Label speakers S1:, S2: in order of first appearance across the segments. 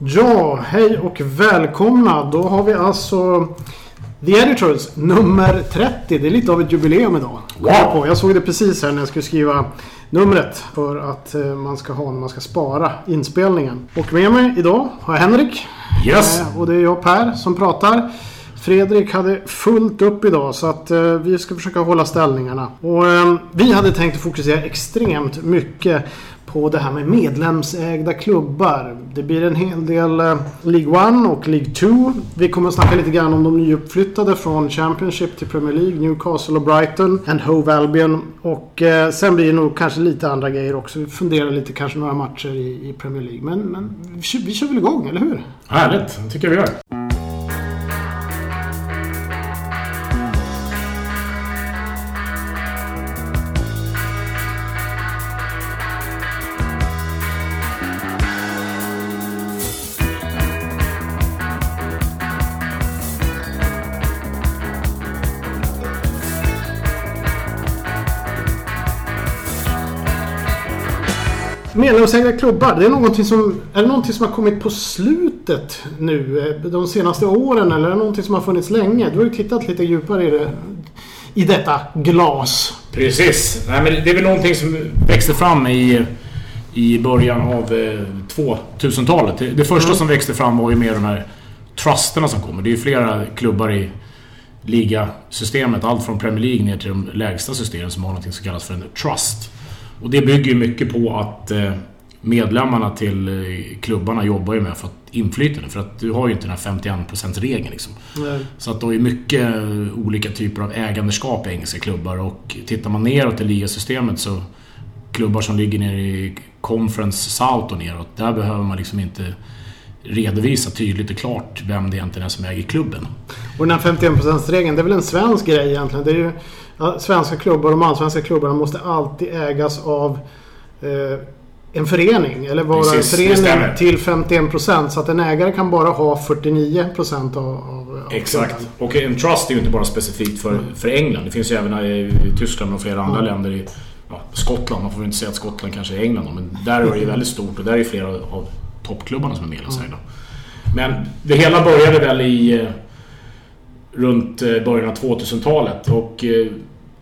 S1: Ja, hej och välkomna. Då har vi alltså The Editors nummer 30. Det är lite av ett jubileum idag.
S2: Wow.
S1: Jag såg det precis här när jag skulle skriva numret för att eh, man ska ha när man ska spara inspelningen. Och med mig idag har jag Henrik.
S2: Yes!
S1: Eh, Och det är jag Per som pratar. Fredrik hade fullt upp idag så att eh, vi ska försöka hålla ställningarna. Och eh, vi hade tänkt att fokusera extremt mycket på det här med medlemsägda klubbar. Det blir en hel del eh, League 1 och League 2. Vi kommer att snacka lite grann om de nyuppflyttade från Championship till Premier League. Newcastle och Brighton. And Hove Albion. Och eh, sen blir det nog kanske lite andra grejer också. Vi funderar lite kanske några matcher i, i Premier League. Men, men vi, kör, vi kör väl igång, eller hur?
S2: Härligt, det tycker jag vi gör.
S1: Medlemsägda klubbar, det är, någonting som, är det någonting som har kommit på slutet nu eh, de senaste åren eller är det någonting som har funnits länge? Du har ju tittat lite djupare i, det, i detta glas.
S2: Precis. Nej, men det är väl någonting som växte fram i, i början av eh, 2000-talet. Det, det första som växte fram var ju mer de här trusterna som kommer. Det är ju flera klubbar i ligasystemet. Allt från Premier League ner till de lägsta systemen som har något som kallas för en trust. Och det bygger ju mycket på att eh, medlemmarna till eh, klubbarna jobbar ju med att få inflytande. För att du har ju inte den här 51%-regeln liksom. Så att det har ju mycket eh, olika typer av ägandeskap i engelska klubbar och tittar man neråt i ligasystemet så klubbar som ligger nere i Conference South och neråt, där behöver man liksom inte redovisa tydligt och klart vem det egentligen är som äger klubben.
S1: Och den här 51%-regeln, det är väl en svensk grej egentligen. Det är ju, svenska klubbar, de allsvenska klubbarna måste alltid ägas av eh, en förening. Eller vara
S2: Precis,
S1: en förening till 51%. Så att en ägare kan bara ha 49% av, av,
S2: Exakt.
S1: klubben.
S2: Och en trust är ju inte bara specifikt för, för England. Det finns ju även i Tyskland och flera andra länder. I ja, Skottland, man får väl inte säga att Skottland kanske är England men där är det ju väldigt stort och där är ju flera av toppklubbarna som är medlemsägda. Men det hela började väl i... eh, Runt eh, början av 2000-talet och eh,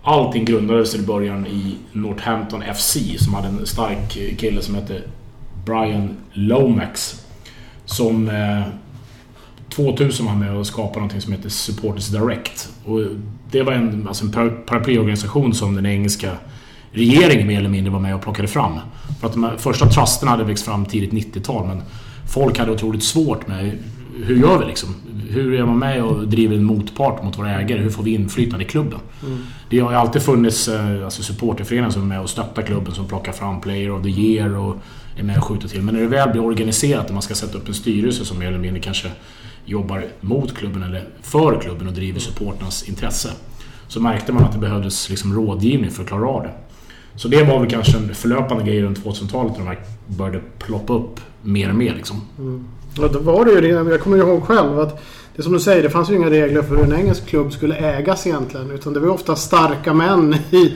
S2: allting grundades i början i Northampton FC som hade en stark kille som hette Brian Lomax. Som eh, 2000 var med och skapade någonting som heter Supporters Direct. Och det var en, alltså en paraplyorganisation som den engelska regeringen mer eller mindre var med och plockade fram. För att de första trusterna hade växt fram tidigt 90-tal men folk hade otroligt svårt med hur gör vi liksom? Hur är man med och driver en motpart mot våra ägare? Hur får vi inflytande i klubben? Det har ju alltid funnits eh, alltså supporterföreningar som är med och stöttar klubben som plockar fram Player of the Year och är med och skjuter till. Men när det väl blir organiserat och man ska sätta upp en styrelse som mer eller mindre kanske jobbar mot klubben eller för klubben och driver supporternas intresse. Så märkte man att det behövdes liksom rådgivning för att klara av det. Så det var väl kanske en förlöpande grej runt 2000-talet när de här började ploppa upp mer och mer liksom.
S1: Ja, då var det ju det. Jag kommer ihåg själv att det är som du säger, det fanns ju inga regler för hur en engelsk klubb skulle ägas egentligen. Utan det var ofta starka män i,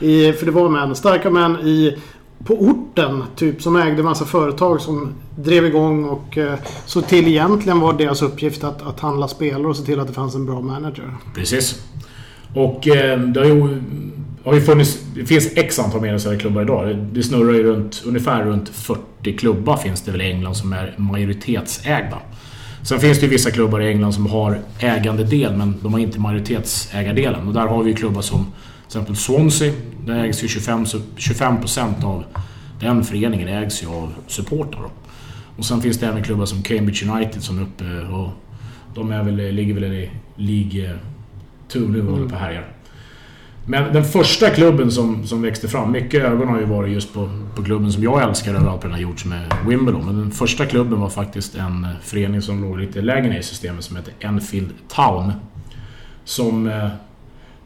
S1: i för det var män, starka män i på orten typ som ägde massa företag som drev igång och eh, så till egentligen var deras uppgift att, att handla spelare och se till att det fanns en bra manager.
S2: Precis. Och eh, det har ju, har ju funnits... Det finns x antal medlemsägda klubbar idag. Det, snurrar ju runt, ungefär runt 40 klubbar finns det väl i England som är majoritetsägda. Sen finns det ju vissa klubbar i England som har ägandedel men de har inte majoritetsägardelen. Och där har vi ju klubbar som till exempel Swansea. Där ägs ju 25%, 25% av den föreningen ägs ju av supportrar. Och sen finns det även klubbar som Cambridge United som är uppe och de är väl, ligger väl i League 2 nu och håller på och härjar. Men den första klubben som, som växte fram, mycket ögon har ju varit just på, på klubben som jag älskar överallt, på den har gjorts som är Wimbledon. Men den första klubben var faktiskt en eh, förening som låg lite lägre ner i systemet som heter Enfield Town. Som eh,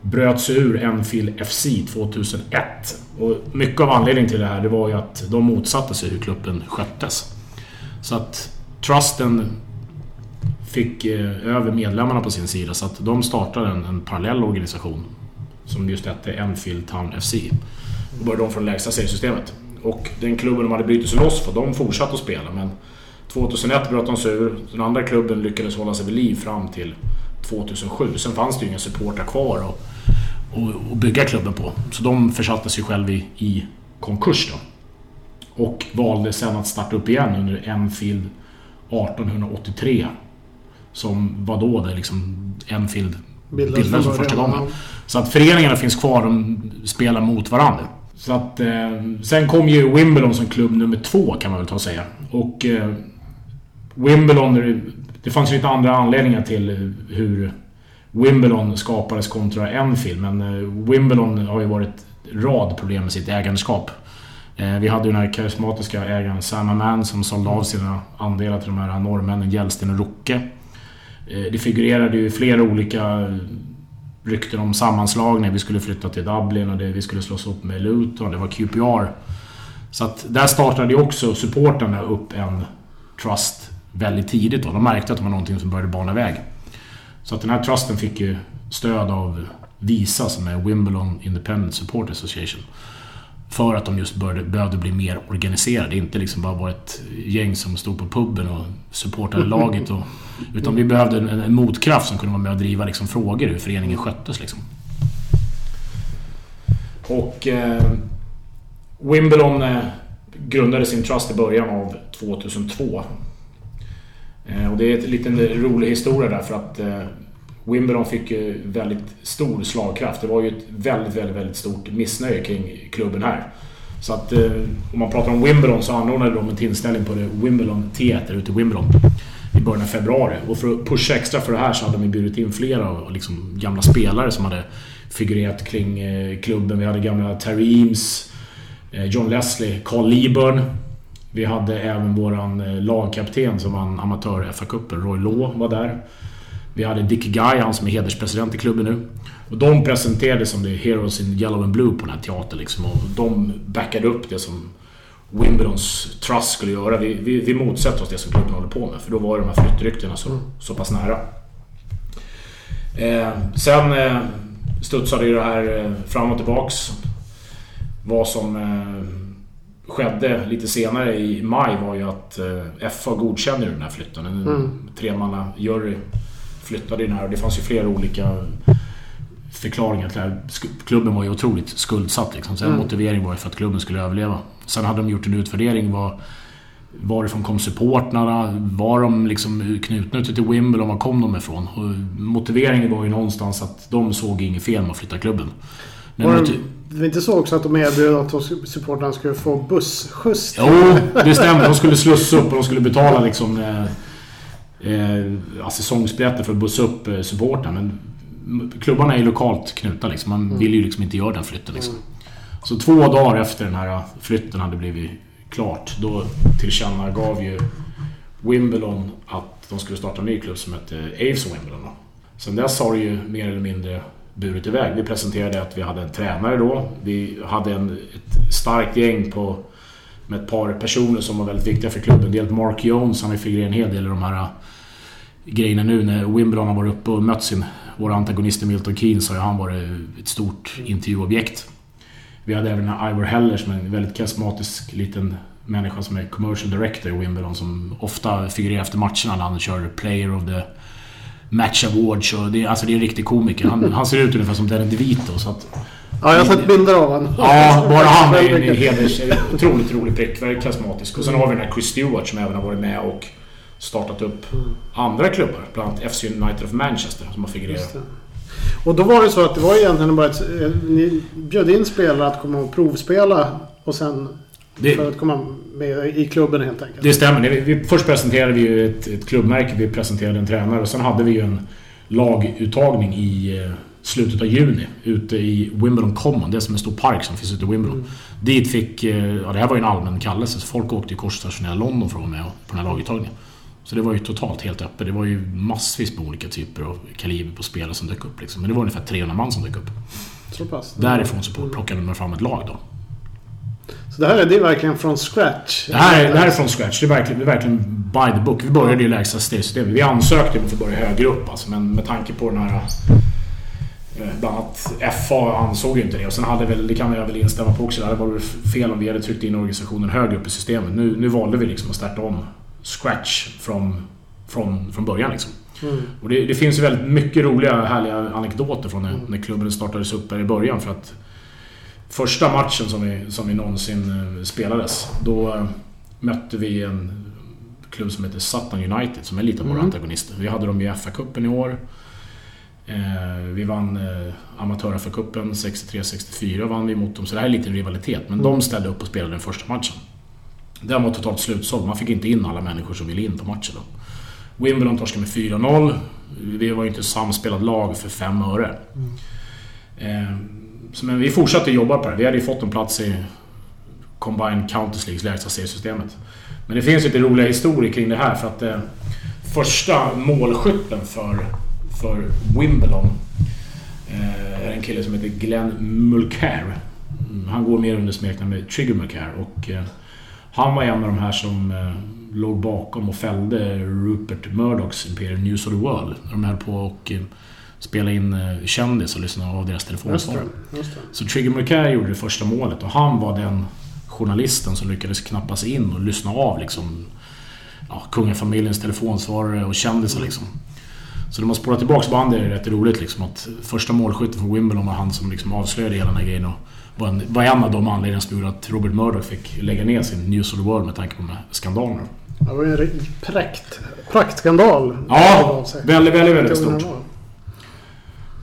S2: bröt sig ur Enfield FC 2001. Och mycket av anledningen till det här det var ju att de motsatte sig hur klubben sköttes. Så att Trusten fick eh, över medlemmarna på sin sida så att de startade en, en parallell organisation som just hette Enfield Town FC. Då började de från lägsta seriesystemet. Och den klubben de hade brutit sig loss för, de fortsatte att spela men 2001 bröt de sig ur. Den andra klubben lyckades hålla sig vid liv fram till 2007. Sen fanns det ju inga supportrar kvar och, och, och bygga klubben på. Så de försatte sig själva i, i konkurs då. Och valde sen att starta upp igen under Enfield 1883. Som var då det liksom Enfield bildades för första gången. Så att föreningarna finns kvar, de spelar mot varandra. Så att, eh, sen kom ju Wimbledon som klubb nummer två kan man väl ta och säga. Och eh, Wimbledon, det fanns ju lite andra anledningar till hur Wimbledon skapades kontra Enfield. Men eh, Wimbledon har ju varit rad problem med sitt ägandeskap. Eh, vi hade ju den här karismatiska ägaren Sam Mann som sålde av sina andelar till de här norrmännen Jelsten och Rocke. Eh, det figurerade ju flera olika rykten om sammanslagningar. Vi skulle flytta till Dublin och det, vi skulle slås upp med Luton. Det var QPR. Så att där startade ju också supporterna upp en trust väldigt tidigt. Då. De märkte att det var någonting som började bana väg. Så att den här trusten fick ju stöd av VISA som är Wimbledon Independent Support Association. För att de just började, behövde bli mer organiserade. Inte liksom bara vara ett gäng som stod på puben och supportade laget. Och, utan vi behövde en, en, motkraft som kunde vara med och driva liksom frågor hur föreningen sköttes. Liksom. Och eh, Wimbledon eh, grundade sin trust i början av 2002. Eh, och det är en liten rolig historia där för att eh, Wimbledon fick ju väldigt stor slagkraft. Det var ju ett väldigt, väldigt, väldigt stort missnöje kring klubben här. Så att eh, om man pratar om Wimbledon så anordnade de en tillställning på det Wimbledon Theater ute i Wimbledon i början av februari. Och för att pusha extra för det här så hade de bjudit in flera liksom, gamla spelare som hade figurerat kring eh, klubben. Vi hade gamla Terry Eames, eh, John Leslie, Carl Lieburn. Vi hade även våran eh, lagkapten som vann amatör-FA-cupen, Roy Law var där. Vi hade Dick Guy, han som är hederspresident i klubben nu. Och de presenterade som the Heroes in Yellow and Blue på den här teatern liksom. Och de backade upp det som Wimbledons Trust skulle göra. Vi, vi, vi motsätter oss det som klubben håller på med. För då var de här flyttryktena så, så pass nära. Eh, sen eh, studsade ju det här eh, fram och tillbaks. Vad som eh, skedde lite senare i maj var ju att eh, FA godkände den här flytten. En mm. tremanna jury flyttade den här och det fanns ju flera olika förklaringar till det här. Klubben var ju otroligt skuldsatt liksom. Sen mm. motivering var ju för att klubben skulle överleva. Sen hade de gjort en utvärdering var, varifrån kom supportrarna? Var de liksom knutna ute till Wimbledon? Var kom de ifrån? Och motiveringen var ju någonstans att de såg inget fel med att flytta klubben.
S1: Men var det, det inte så också att de erbjöd att supportrarna skulle få busskjuts?
S2: Jo, det stämmer. De skulle slussa upp och de skulle betala liksom... Eh, eh, säsongsbiljetter för att bussa upp eh, supporten. Men klubbarna är ju lokalt knutna liksom. Man mm. vill ju liksom inte göra den flytten liksom. Mm. Så två dagar efter den här flytten hade blivit klart, då tillkännagav ju Wimbledon att de skulle starta en ny klubb som hette Aves Wimbledon. Då. Sen dess har det ju mer eller mindre burit iväg. Vi presenterade att vi hade en tränare då. Vi hade en, ett starkt gäng på, med ett par personer som var väldigt viktiga för klubben. Dels Mark Jones, han har figurerat en hel del i de här äh, grejerna nu när Wimbledon har varit uppe och mött sin, vår antagonist Milton Keynes har ju han varit ett stort intervjuobjekt. Vi hade även Ivor Heller som är en väldigt karismatisk liten människa som är commercial director i Wimbledon som ofta figurerar efter matcherna när han kör Player of the Match Awards. Och det, alltså det är en riktig komiker. Han, han ser ut ungefär som Danny DeVito. Så att,
S1: ja, jag har sett bilder av honom.
S2: Ja, bara han är en heders... Otroligt rolig prick. Väldigt karismatisk. Och sen har vi den här Chris Stewart som även har varit med och startat upp andra klubbar. Bland annat FC United of Manchester som har figurerat.
S1: Och då var det så att det var egentligen bara att eh, ni bjöd in spelare att komma och provspela och sen det, för att komma med i klubben helt enkelt.
S2: Det stämmer. Vi, vi, först presenterade vi ju ett, ett klubbmärke, vi presenterade en tränare och sen hade vi ju en laguttagning i eh, slutet av juni ute i Wimbledon Common. Det är som en stor park som finns ute i Wimbledon. Mm. Dit fick, eh, ja det här var ju en allmän kallelse så folk åkte ju kors och London för att vara med på den här laguttagningen. Så det var ju totalt helt öppet. Det var ju massvis med olika typer av kaliber på spelare som dök upp. Liksom. Men det var ungefär 300 man som dök upp.
S1: Så pass?
S2: Därifrån så plockade man fram ett lag då.
S1: Så det här är, det är verkligen från scratch?
S2: Det här, är, det här är från scratch. Det är verkligen, det är verkligen by the book. Vi började i lägsta stegsystemet. Vi ansökte om att börja högre upp alltså, men med tanke på den här... Eh, bland annat FA ansåg ju inte det och sen hade väl, det kan jag väl instämma på också, det hade varit fel om vi hade tryckt in organisationen högre upp i systemet. Nu, nu valde vi liksom att starta om scratch från, från, från början liksom. Mm. Och det, det, finns ju väldigt mycket roliga, härliga anekdoter från när, när klubben startades upp där i början. För att första matchen som vi, som vi någonsin eh, spelades, då eh, mötte vi en klubb som heter Sutton United som är lite av våra mm. antagonister. Vi hade dem i FA-cupen i år. Eh, vi vann eh, amatör-FA-cupen 63-64 vann vi mot dem, så det här är lite rivalitet. Men mm. de ställde upp och spelade den första matchen. Den var totalt slutsåld. Man fick inte in alla människor som ville in på matchen. Då. Wimbledon torskade med 4-0. Vi var ju inte samspelat lag för fem öre. Mm. Eh, men vi fortsatte jobba på det. Vi hade ju fått en plats i Combined Counters Leagues lägsta seriesystemet. Men det finns lite roliga historier kring det här för att eh, första målskytten för, för Wimbledon eh, är en kille som heter Glenn Mulcair. Mm, han går mer under smeknamnet Trigger Mulcair och eh, han var en av de här som eh, låg bakom och fällde Rupert Murdochs Imperial News of the World. De höll på och eh, spela in eh, kändis och lyssna av deras telefonsvar. Så Trigger Mulcair gjorde det första målet och han var den journalisten som lyckades knappa sig in och lyssna av liksom, ja, kungafamiljens telefonsvarare och kändisar liksom. Så de har spårat tillbaks bandet är rätt roligt liksom att första målskytten för Wimbledon var han som liksom avslöjade hela den här grejen och var en, var en av de anledningarna som gjorde att Robert Murdoch fick lägga ner sin News of the World med tanke på de här skandalerna.
S1: Det var ju en prakt, praktskandal.
S2: Ja, väldigt, väldigt, väldigt stort.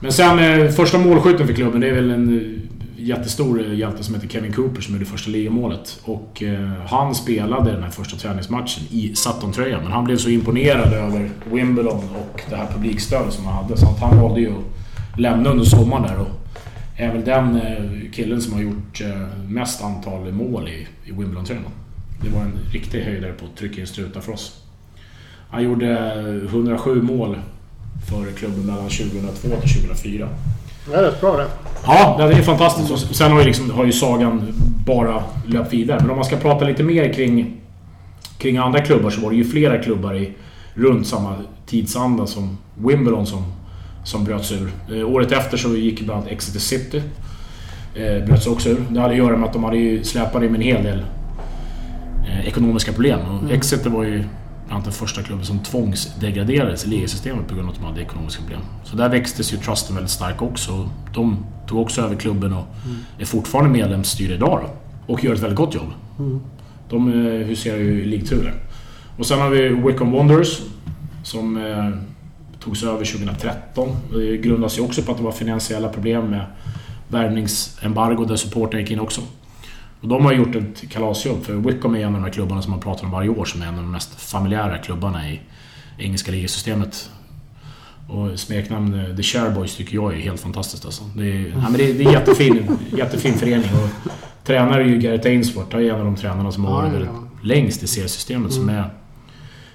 S2: Men sen eh, första målskytten för klubben, det är väl en eh, jättestor eh, hjälte som heter Kevin Cooper som gjorde första ligamålet. Och eh, han spelade den här första träningsmatchen i Sutton-tröjan. Men han blev så imponerad över Wimbledon och det här publikstödet som han hade så att han valde ju att lämna under sommaren där. Och är väl den eh, killen som har gjort eh, mest antal mål i, i Wimbledon-tröjan. Det var en riktig höjdare på att trycka in strutar för oss. Han gjorde 107 mål för klubben mellan 2002 till 2004.
S1: Det är rätt bra det.
S2: Ja, det är fantastiskt. Och sen har ju, liksom, har ju sagan bara löpt vidare. Men om man ska prata lite mer kring, kring andra klubbar så var det ju flera klubbar i runt samma tidsanda som Wimbledon som, som bröts ur. Eh, året efter så gick bland annat Exeter City. Eh, bröts också ur. Det hade att göra med att de hade ju släpat in en hel del eh, ekonomiska problem. Och mm. Exeter var ju bland den första klubben som tvångsdegraderades i ligasystemet på grund av att de hade ekonomiska problem. Så där växtes ju trusten väldigt starkt också. De tog också över klubben och mm. är fortfarande medlemsstyrda idag då, Och gör ett väldigt gott jobb. Mm. De eh, huserar ju i ligturer. Och sen har vi Wickham Wanderers som eh, togs över 2013. Det grundas ju också på att det var finansiella problem med värvningsembargo där supporten gick in också. Och de har gjort ett kalasjobb, för Wickham är en av de här klubbarna som man pratar om varje år som är en av de mest familjära klubbarna i engelska ligasystemet. Och smeknamn The Shareboys tycker jag är helt fantastiskt alltså. Det är, ja, men det är, det är jättefin, jättefin förening. Och tränare är ju Gareth Ainsworth, han är en av de tränarna som har varit ja, ja. längst i seriesystemet som är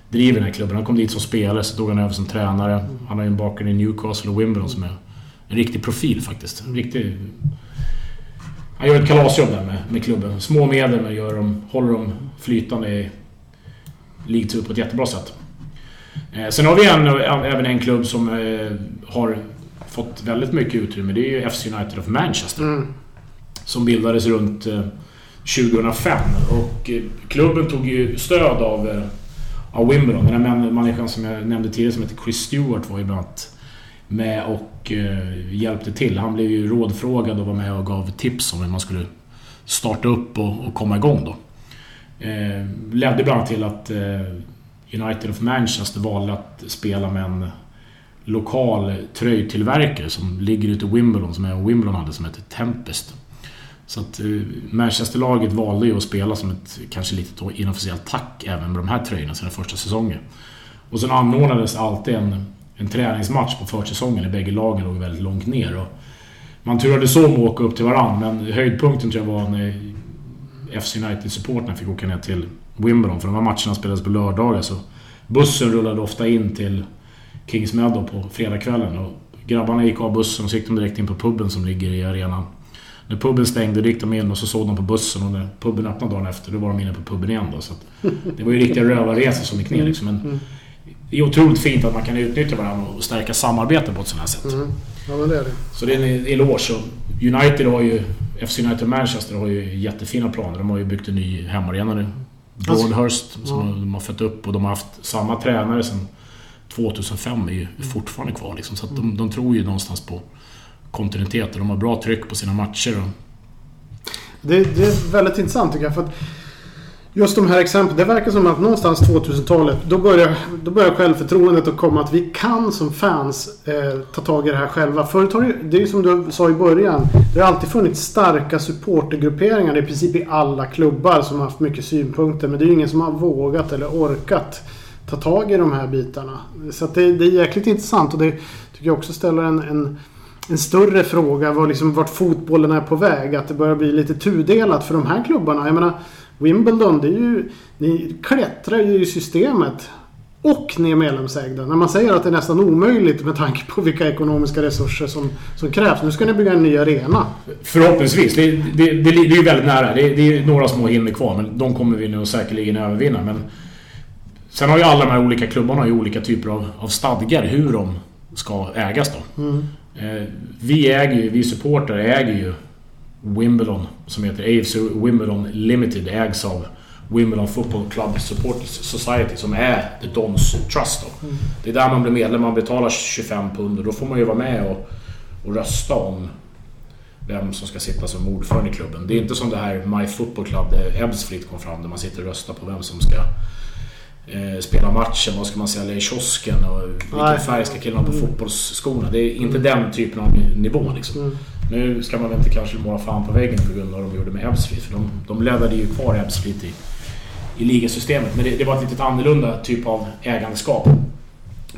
S2: driver den här klubben. Han kom dit som spelare, så tog han över som tränare. Han har ju en bakgrund i Newcastle och Wimbledon som är en riktig profil faktiskt. En riktig han gör ett kalasjobb där med, med klubben. Små medel men gör dem, håller dem flytande i League 2 på ett jättebra sätt. Eh, sen har vi en, även en klubb som eh, har fått väldigt mycket utrymme. Det är ju FC United of Manchester. Mm. Som bildades runt eh, 2005. Och eh, klubben tog ju stöd av, eh, av Wimbledon. Den här människan som jag nämnde tidigare som heter Chris Stewart var ju bland annat med och eh, hjälpte till. Han blev ju rådfrågad och var med och gav tips om hur man skulle starta upp och, och komma igång då. Eh, ledde bland annat till att eh, United of Manchester valde att spela med en lokal tröjtillverkare som ligger ute i Wimbledon, som är Wimbledon hade, som heter Tempest. Så att eh, Manchesterlaget valde ju att spela som ett kanske lite inofficiellt tack även med de här tröjorna sina första säsonger. Och sen anordnades alltid en en träningsmatch på försäsongen när bägge lagen låg väldigt långt ner. Och man turades om att åka upp till varandra, men höjdpunkten tror jag var när FC United-supportrarna fick åka ner till Wimbledon. För de här matcherna spelades på lördagar, så bussen rullade ofta in till Kings Meadow på fredagskvällen. Och grabbarna gick av bussen och så gick de direkt in på puben som ligger i arenan. När puben stängde gick de in och så såg de på bussen och när puben öppnade dagen efter då var de inne på puben igen. Då, så det var ju riktiga rövarresor som gick ner liksom. Men mm, mm det är otroligt fint att man kan utnyttja varandra och stärka samarbetet på ett sånt här sätt. Mm.
S1: Ja, men det är det.
S2: Så det är en eloge. United har ju... FC United Manchester har ju jättefina planer. De har ju byggt en ny hemmaarena nu. Broadhurst som de har fött upp och de har haft samma tränare sedan 2005 är ju fortfarande kvar liksom. Så de, de tror ju någonstans på kontinuitet och de har bra tryck på sina matcher.
S1: Det, det är väldigt intressant tycker jag. För att Just de här exemplen. Det verkar som att någonstans 2000-talet då börjar, då börjar självförtroendet att komma. Att vi kan som fans eh, ta tag i det här själva. Förut har det, det är ju som du sa i början. Det har alltid funnits starka supportergrupperingar i princip i alla klubbar som har haft mycket synpunkter. Men det är ju ingen som har vågat eller orkat ta tag i de här bitarna. Så det, det, är jäkligt intressant och det tycker jag också ställer en, en en större fråga var liksom vart fotbollen är på väg. Att det börjar bli lite tudelat för de här klubbarna. Jag menar, Wimbledon, det är ju... Ni klättrar ju i systemet. Och ni är medlemsägda. När man säger att det är nästan omöjligt med tanke på vilka ekonomiska resurser som, som krävs. Nu ska ni bygga en ny arena.
S2: Förhoppningsvis. Det, det, det, det är ju väldigt nära. Det, det är några små hinder kvar men de kommer vi nog säkerligen övervinna. Men sen har ju alla de här olika klubbarna ju olika typer av, av stadgar hur de ska ägas då. Mm. Eh, vi äger ju, vi supportrar äger ju Wimbledon som heter AFC Wimbledon Limited ägs av Wimbledon Football Club Support Society som är The Dons Trust. Då. Mm. Det är där man blir medlem, man betalar 25 pund och då får man ju vara med och, och rösta om vem som ska sitta som ordförande i klubben. Det är inte som det här My Football Club där Ebbsfleet kom fram där man sitter och röstar på vem som ska eh, spela matchen, vad ska man sälja i kiosken och vilken färg ska killarna på mm. fotbollsskorna. Det är inte den typen av nivå liksom. Mm. Nu ska man väl inte kanske måla fan på väggen på grund av vad de gjorde med Ebbsfleet. För de, de lämnade ju kvar Ebbsfleet i, i ligasystemet. Men det, det, var ett lite annorlunda typ av ägandeskap.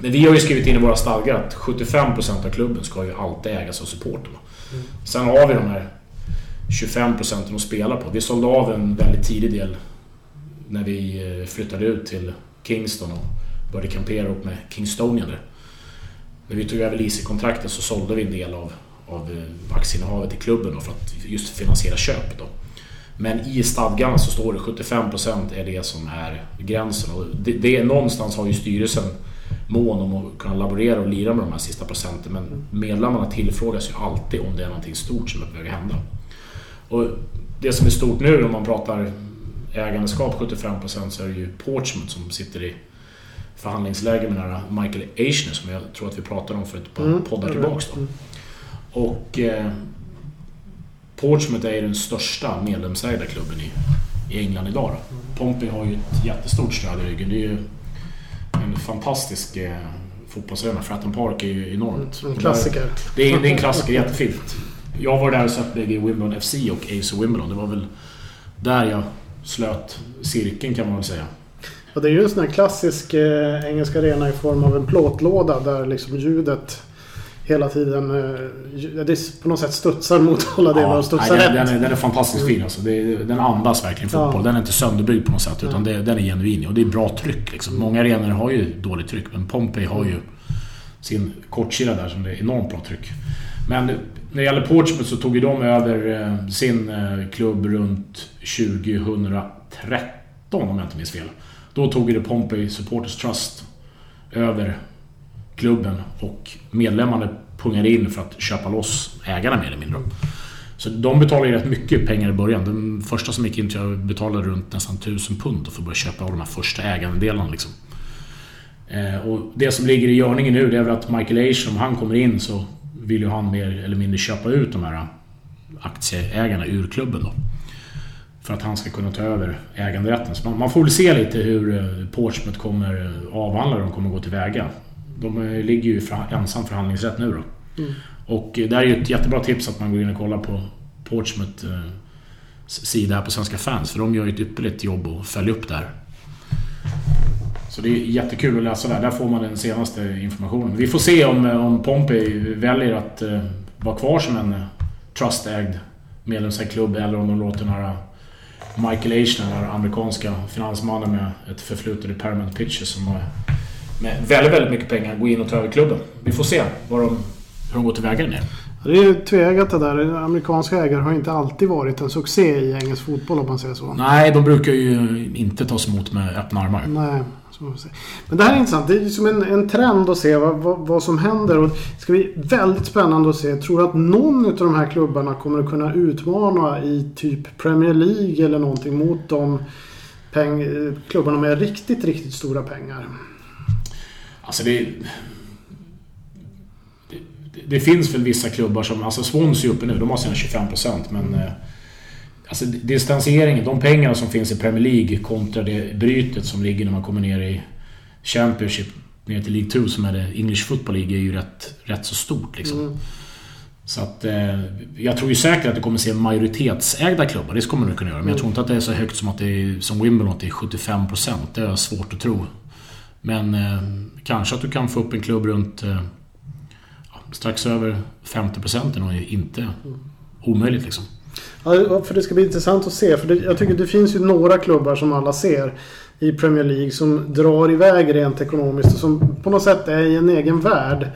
S2: Men vi har ju skrivit in i våra stadgar att 75% av klubben ska ju alltid ägas av supporterna. Mm. Sen har vi de här 25% att spela på. Vi sålde av en väldigt tidig del när vi eh, flyttade ut till Kingston och började kampera upp med Kingstonian där. När vi tog över leasingkontraktet så sålde vi en del av av eh, aktieinnehavet i klubben då, för att just finansiera köpet. Då. Men i stadgarna så står det 75% är det som är gränsen. Och det, det är, någonstans har ju styrelsen mån om att kunna laborera och lira med de här sista procenten. Men medlemmarna tillfrågas ju alltid om det är någonting stort som är på väg att hända. Och det som är stort nu om man pratar ägandeskap 75% så är det ju Portsmouth som sitter i förhandlingsläge med den här Michael Eichner som jag tror att vi pratade om för ett par mm. poddar tillbaks. Då. Och eh, Portsmouth är den största medlemsägda klubben i, i England idag. Då. Pompey har ju ett jättestort stöd i ryggen. Det är ju en fantastisk eh, fotbollsarena. Fratton Park är ju enormt.
S1: En klassiker.
S2: Det är, det är en klassiker, jättefint. Jag var där och sett bägge Wimbledon FC och AC Wimbledon. Det var väl där jag slöt cirkeln kan man väl säga.
S1: Ja, det är ju en sån här klassisk eh, engelsk arena i form av en plåtlåda där liksom ljudet hela tiden. Eh, det på något sätt studsar mot alla delar ja, och studsar
S2: nej, den, rätt. Den är, den är fantastiskt fin alltså. Det, den andas verkligen fotboll. Ja. Den är inte sönderbyggd på något sätt utan det, den är genuin. Och det är bra tryck liksom. Många arenor har ju dåligt tryck men Pompey har ju sin kortsida där som det är enormt bra tryck. Men när det gäller Portsmouth så tog ju de över eh, sin eh, klubb runt 2013 om jag inte minns fel. Då tog det Pompey Supporters Trust över klubben och medlemmarna pungade in för att köpa loss ägarna mer eller mindre. Så de betalade ju rätt mycket pengar i början. Den första som gick in jag betalade runt nästan 1000 pund för att börja köpa av de här första ägandedelarna. Liksom. Eh, och det som ligger i görningen nu det är väl att Michael Asian, om han kommer in så vill ju han mer eller mindre köpa ut de här aktieägarna ur klubben då. För att han ska kunna ta över äganderätten. Så man, man får väl se lite hur eh, Portsmouth kommer eh, avhandla hur de kommer gå tillväga. De ligger ju för, ensam förhandlingsrätt nu då. Mm. Och det är ju ett jättebra tips att man går in och kollar på Portsmouth eh, sida här på Svenska fans. För de gör ju ett ypperligt jobb att följa upp där. Så det är jättekul att läsa där. Där får man den senaste informationen. Vi får se om, eh, om Pompey väljer att uh, vara kvar som en trustägd medlemsägd klubb eller om de låter den här Michael Eichner, den amerikanska finansmannen med ett förflutet i Paramount Pictures som har med väldigt, väldigt mycket pengar gå in och ta över klubben. Vi får se vad de, hur de går tillväga där
S1: det är tveeggat det där. Amerikanska ägare har inte alltid varit en succé i engelsk fotboll om man säger så.
S2: Nej, de brukar ju inte tas emot med öppna armar.
S1: Nej, Men det här är intressant. Det är liksom en, en trend att se vad, vad, vad, som händer. Och det ska bli väldigt spännande att se. Tror att någon av de här klubbarna kommer att kunna utmana i typ Premier League eller någonting mot de peng, klubbarna med riktigt, riktigt stora pengar?
S2: Alltså det, det, det finns väl vissa klubbar som... Alltså Swansea är uppe nu, de har sina 25% men... Eh, alltså distansieringen, de pengarna som finns i Premier League kontra det brytet som ligger när man kommer ner i Championship ner till League 2 som är det English Football League är ju rätt, rätt så stort liksom. Mm. Så att eh, jag tror ju säkert att det kommer se majoritetsägda klubbar, det kommer det kunna göra. Men jag tror inte att det är så högt som att det är, som Wimbledon, att det är 75%. Det är svårt att tro. Men eh, kanske att du kan få upp en klubb runt eh, strax över 50% är nog inte omöjligt liksom.
S1: Ja, för det ska bli intressant att se. För det, jag tycker det finns ju några klubbar som alla ser i Premier League som drar iväg rent ekonomiskt och som på något sätt är i en egen värld.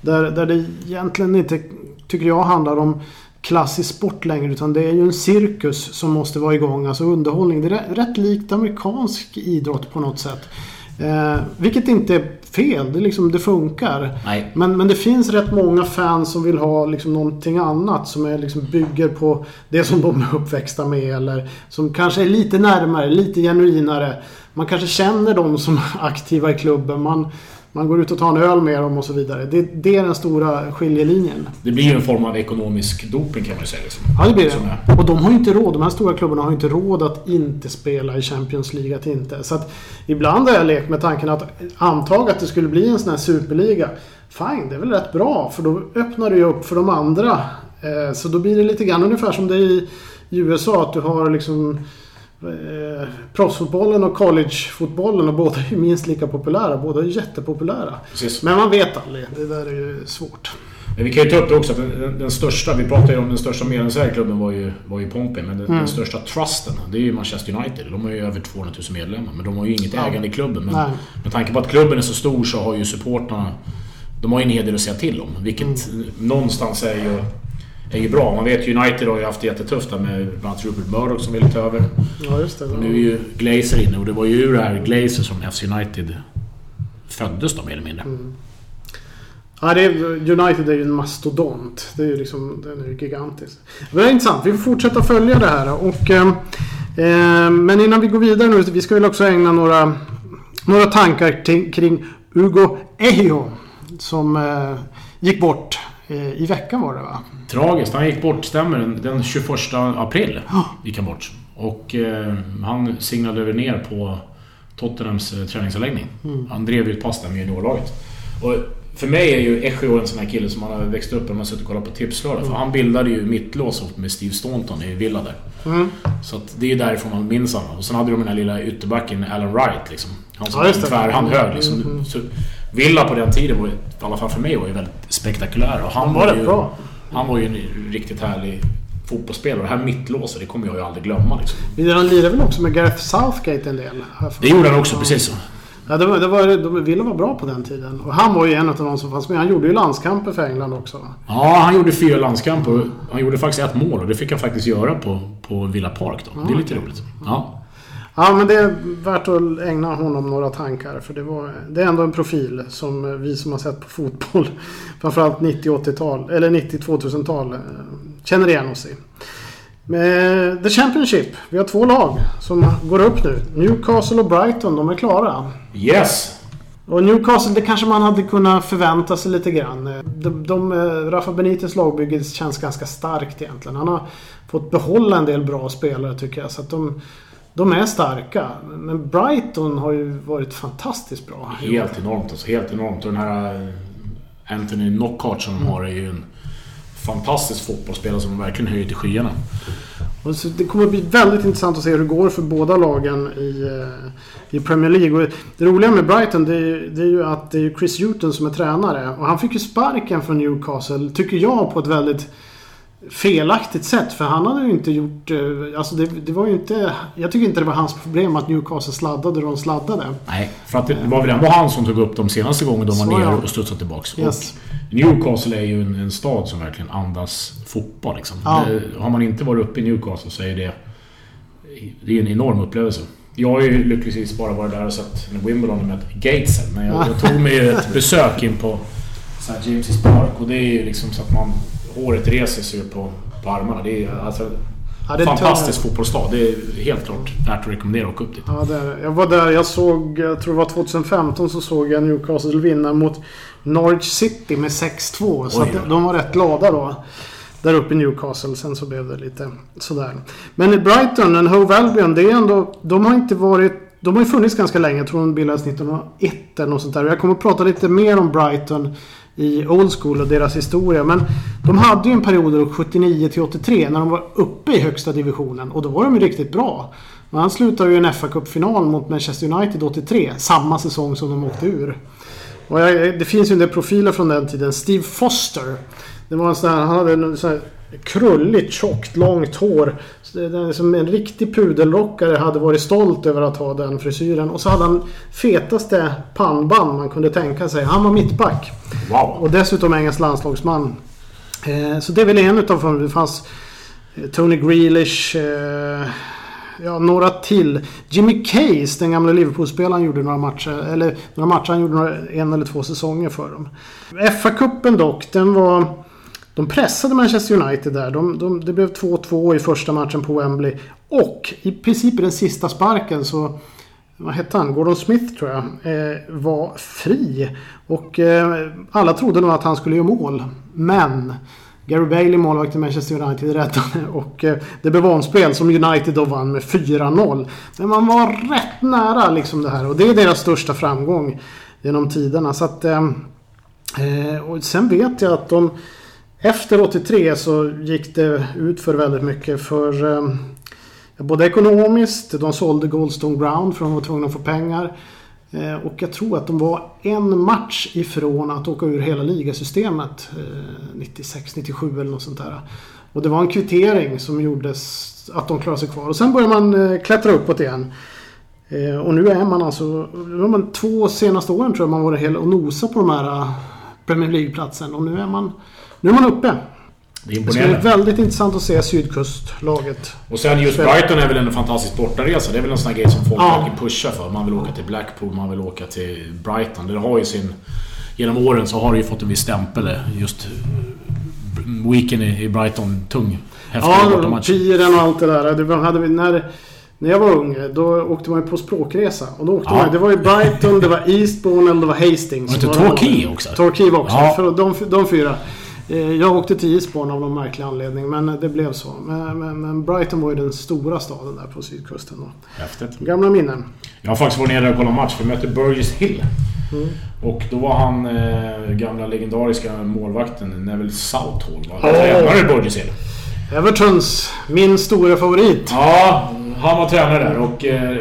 S1: Där, där det egentligen inte, tycker jag, handlar om klassisk sport längre utan det är ju en cirkus som måste vara igång. Alltså underhållning. Det är rätt likt amerikansk idrott på något sätt. Eh, vilket inte är fel. Det, liksom, det funkar.
S2: Nej.
S1: Men, men det finns rätt många fans som vill ha liksom, någonting annat som är, liksom, bygger på det som de är uppväxta med. Eller som kanske är lite närmare, lite genuinare. Man kanske känner dem som är aktiva i klubben. Man, man går ut och tar en öl med dem och så vidare. Det, det är den stora skiljelinjen.
S2: Det blir ju en form av ekonomisk doping kan man ju säga. Liksom.
S1: Ja, det blir det. Och de har ju inte råd. De här stora klubbarna har ju inte råd att inte spela i Champions League. Att inte. Så att ibland har jag lekt med tanken att anta att det skulle bli en sån här superliga. Fine, det är väl rätt bra. För då öppnar det ju upp för de andra. Eh, så då blir det lite grann ungefär som det är i USA. Att du har liksom eh, proffsfotbollen och collegefotbollen och båda är minst lika populära. Båda är jättepopulära.
S2: Precis.
S1: Men man vet aldrig. Det där är ju svårt.
S2: Men vi kan ju ta upp det också, att den, den största, vi pratade ju om den största medlemsägda klubben var ju, var ju Pompey, men den, mm. den, största trusten, det är ju Manchester United. De har ju över 200 000 medlemmar, men de har ju inget ja. ägande i klubben. Men Nej. med tanke på att klubben är så stor så har ju supportrarna de har ju en hel del att säga till om. Vilket mm. någonstans är ju är ju bra. Man vet ju United har ju haft det jättetufft där med bland annat Rupert Murdoch som ville ta över.
S1: Ja, just det.
S2: Och nu är ju Glazer inne och det var ju ur det här Glazer som FC United föddes då mer eller mindre. Mm.
S1: Ja, det är, United är ju en mastodont. Det är ju liksom, den är ju gigantisk. Men det är intressant. Vi får fortsätta följa det här. Och, eh, men innan vi går vidare nu. Vi ska väl också ägna några, några tankar kring Hugo Ejo. Som eh, gick bort I veckan var det va?
S2: Tragiskt. Han gick bort, stämmer Den 21 april gick han bort. Och eh, han signade ner på Tottenhams eh, träningsanläggning. Mm. Han drev ju ett pass där med juniorlaget. Och för mig är ju Echio en sån här kille som man har växt upp med. Man har suttit och kollat på Tipslördag. Mm. För han bildade ju mittlås med Steve Staunton i Villa där. Mm. Så det är därifrån man minns honom. Och sen hade de den här lilla ytterbacken Alan Wright liksom. Han som ja, tvärhand hög liksom. Mm. Så Villa på den tiden, var, i alla fall för mig, var ju väldigt spektakulär. Och han var, var ju, bra. Han var ju en riktigt härlig fotbollsspelare. Det här mittlåset, det kommer jag ju aldrig glömma. Liksom.
S1: Men han lirade väl också med Gareth Southgate en del?
S2: Det gjorde han också, precis så.
S1: Ja, det var, det var, de ville vara bra på den tiden. Och han var ju en av de som fanns med. Han gjorde ju landskamper för England också.
S2: Ja, han gjorde fyra landskamper. Han gjorde faktiskt ett mål och det fick han faktiskt göra på, på Villa Park då. det är lite roligt. Ja.
S1: Ja, men det är värt att ägna honom några tankar. För det, var, det är ändå en profil som vi som har sett på fotboll, framförallt 90-80-tal, eller 90-2000-tal, eh, känner igen oss i. Med The Championship. Vi har två lag som går upp nu. Newcastle och Brighton, de är klara.
S2: Yes!
S1: Och Newcastle, det kanske man hade kunnat förvänta sig lite grann. De, de, eh, Rafa Benites lagbygge känns ganska starkt egentligen. Han har fått behålla en del bra spelare tycker jag. Så att de, de är starka. Men Brighton har ju varit fantastiskt bra.
S2: Helt enormt alltså. Helt enormt. Och den här eh, Anthony Knockout som de har är ju en fantastisk fotbollsspelare som verkligen höjer till skyarna.
S1: Och så det kommer att bli väldigt intressant att se hur det går för båda lagen i, eh, i Premier League. Och det roliga med Brighton det är, det är ju att det är Chris Hughton som är tränare. Och han fick ju sparken från Newcastle, tycker jag, på ett väldigt felaktigt sätt. För han hade ju inte gjort... Eh, alltså det, det, var ju inte... Jag tycker inte det var hans problem att Newcastle sladdade och de sladdade.
S2: Nej, för att det var väl ändå han som tog upp dem senaste gången de var nere ja. och studsade tillbaks. Yes. Och Newcastle är ju en, en, stad som verkligen andas fotboll. Liksom. Ja. Det, har man inte varit uppe i Newcastle så är det... Det är en enorm upplevelse. Jag har ju lyckligtvis bara varit där och sett Wimbledon med Gatesen. Men jag, jag tog mig ett besök in på St. James' Park och det är ju liksom så att man håret reser sig på, på armarna. Det är, alltså,
S1: Ja, det är
S2: Fantastisk
S1: tungt.
S2: fotbollsstad. Det är helt klart värt att rekommendera att åka upp dit.
S1: Ja, där. Jag var där, jag såg, jag tror det var 2015 så såg jag Newcastle vinna mot Norwich City med 6-2. Så de var rätt glada då. Där uppe i Newcastle. Sen så blev det lite sådär. Men i Brighton, en Hove Albion, det är ändå... De har inte varit... De har ju funnits ganska länge. Jag tror de bildades 1901 eller något sånt där. Jag kommer att prata lite mer om Brighton i Old School och deras historia. Men de hade ju en period då 79 till 83 när de var uppe i högsta divisionen. Och då var de ju riktigt bra. Men han slutade ju i en fa Cup-final mot Manchester United 83. Samma säsong som de åkte ur. Och jag, det finns ju en del profiler från den tiden. Steve Foster. Det var en sån här, han hade en sån här krulligt, tjockt, långt hår. Som en riktig pudelrockare hade varit stolt över att ha den frisyren. Och så hade han fetaste pannband man kunde tänka sig. Han var mittback.
S2: Wow!
S1: Och dessutom engelsk landslagsman. Eh, så det är väl en utav Det fanns eh, Tony Grealish. Eh, ja, några till. Jimmy Case, den gamla Liverpool-spelaren, gjorde några matcher. Eller några matcher. Han gjorde några, en eller två säsonger för dem. FA-cupen dock, den var... De pressade Manchester United där. De, de, det blev 2-2 i första matchen på Wembley. Och i princip i den sista sparken så... Vad hette han? Gordon Smith tror jag. Eh, var fri. Och eh, alla trodde nog att han skulle göra mål. Men Gary Bailey, målvakt i Manchester United, räddade. Och eh, det blev omspel som United då vann med 4-0. Men man var rätt nära liksom det här. Och det är deras största framgång genom tiderna. Så att... Eh, eh och sen vet jag att de... Efter 83 så gick det ut för väldigt mycket för... Eh, både ekonomiskt, de sålde Goldstone Ground för de var tvungna att få pengar. Eh, och jag tror att de var en match ifrån att åka ur hela ligasystemet. Eh, 96, 97 eller något sånt där. Och det var en kvittering som gjordes att de klarade sig kvar. Och sen började man eh, klättra uppåt igen. Eh, och nu är man alltså... de två senaste åren tror jag man varit hel och nosa på de här eh, Premier League-platsen. Och nu är man... Nu är man uppe.
S2: Det är
S1: Det ska bli väldigt intressant att se sydkustlaget.
S2: Och sen just Brighton är väl en fantastisk bortaresa. Det är väl en sån här grej som folk
S1: Ja.
S2: verkligen pushar för. Man vill åka till Blackpool, man vill åka till Brighton. Det har ju sin... Genom åren så har det ju fått en viss stämpel. Just eh, weekend i Brighton. Tung. Häftig
S1: Ja, piren och allt det där. Det hade vi, när, när jag var ung då åkte man ju på språkresa. Och då åkte
S2: Ja.
S1: man, det var ju Brighton, det var Eastbourne eller det var Hastings.
S2: Var det inte Torquay också?
S1: Torquay var också.
S2: Ja.
S1: För de, de fyra. Eh, Jag åkte till Eastbourne av någon märklig anledning. Men det blev så. Men, men, men Brighton var ju den stora staden där på sydkusten. Då.
S2: Häftigt.
S1: Gamla minnen.
S2: Jag har faktiskt varit nere och kollat match. Vi mötte Burgess Hill.
S1: Mm.
S2: Och då var han eh, gamla legendariska målvakten Neville Southall. Va?
S1: Åh!
S2: Tränare i Burgess Hill.
S1: Evertons, min stora favorit.
S2: Ja, han var tränare där och... Eh,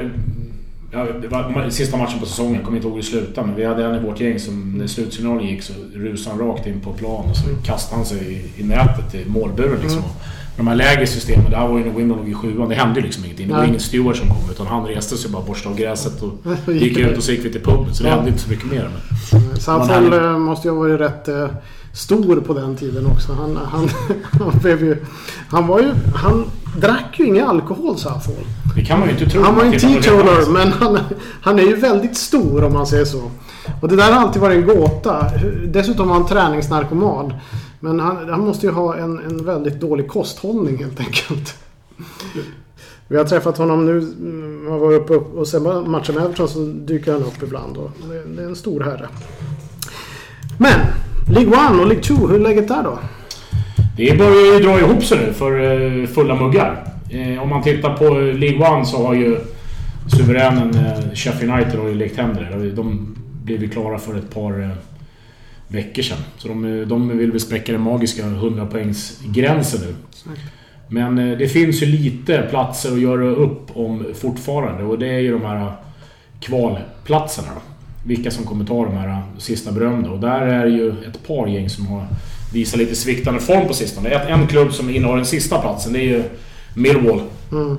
S2: ja, det var sista matchen på säsongen, jag kommer inte ihåg hur det slutade men vi hade en i vårt gäng som när slutsignalen gick så rusade han rakt in på plan och så kastade han sig i, i nätet i målburen liksom.
S1: Mm.
S2: De här lägre systemen, det här var ju när Wimbledon låg i sjuan, det hände ju liksom ingenting. Det var
S1: Nej.
S2: ingen steward som kom utan han reste sig bara borstade av gräset och
S1: gick
S2: ut och så gick vi till puben. Så det
S1: Ja.
S2: hände inte så mycket mer. Men Man är-
S1: eh, måste ju ha varit rätt eh, stor på den tiden också. Han, han, han blev ju... Han var ju... Han drack ju ingen alkohol Southall.
S2: Det kan man ju inte tro.
S1: Han var ju en
S2: det.
S1: men han, han är ju väldigt stor om man säger så. Och det där har alltid varit en gåta. Dessutom var han träningsnarkoman. Men han, han måste ju ha en, en väldigt dålig kosthållning helt enkelt. Vi har träffat honom nu. mm, Han var uppe och sen matchen med Everton så dyker han upp ibland. Och det, det är en stor herre. Men! League 1 och League 2, hur är läget där då?
S2: Det börjar ju dra ihop sig nu för eh, fulla muggar. Eh, Om man tittar på League One så har ju suveränen eh, Sheffield United har ju lekt händer. De blev ju klara för ett par eh, veckor sedan. Så de, de vill väl spräcka den magiska 100 poängsgränsen nu. Men det finns ju lite platser att göra upp om fortfarande och det är ju de här kvalplatserna då. Vilka som kommer ta de här sista berömda. Och där är det ju ett par gäng som har visat lite sviktande form på sistone. En klubb som innehar den sista platsen det är ju Millwall.
S1: Mm.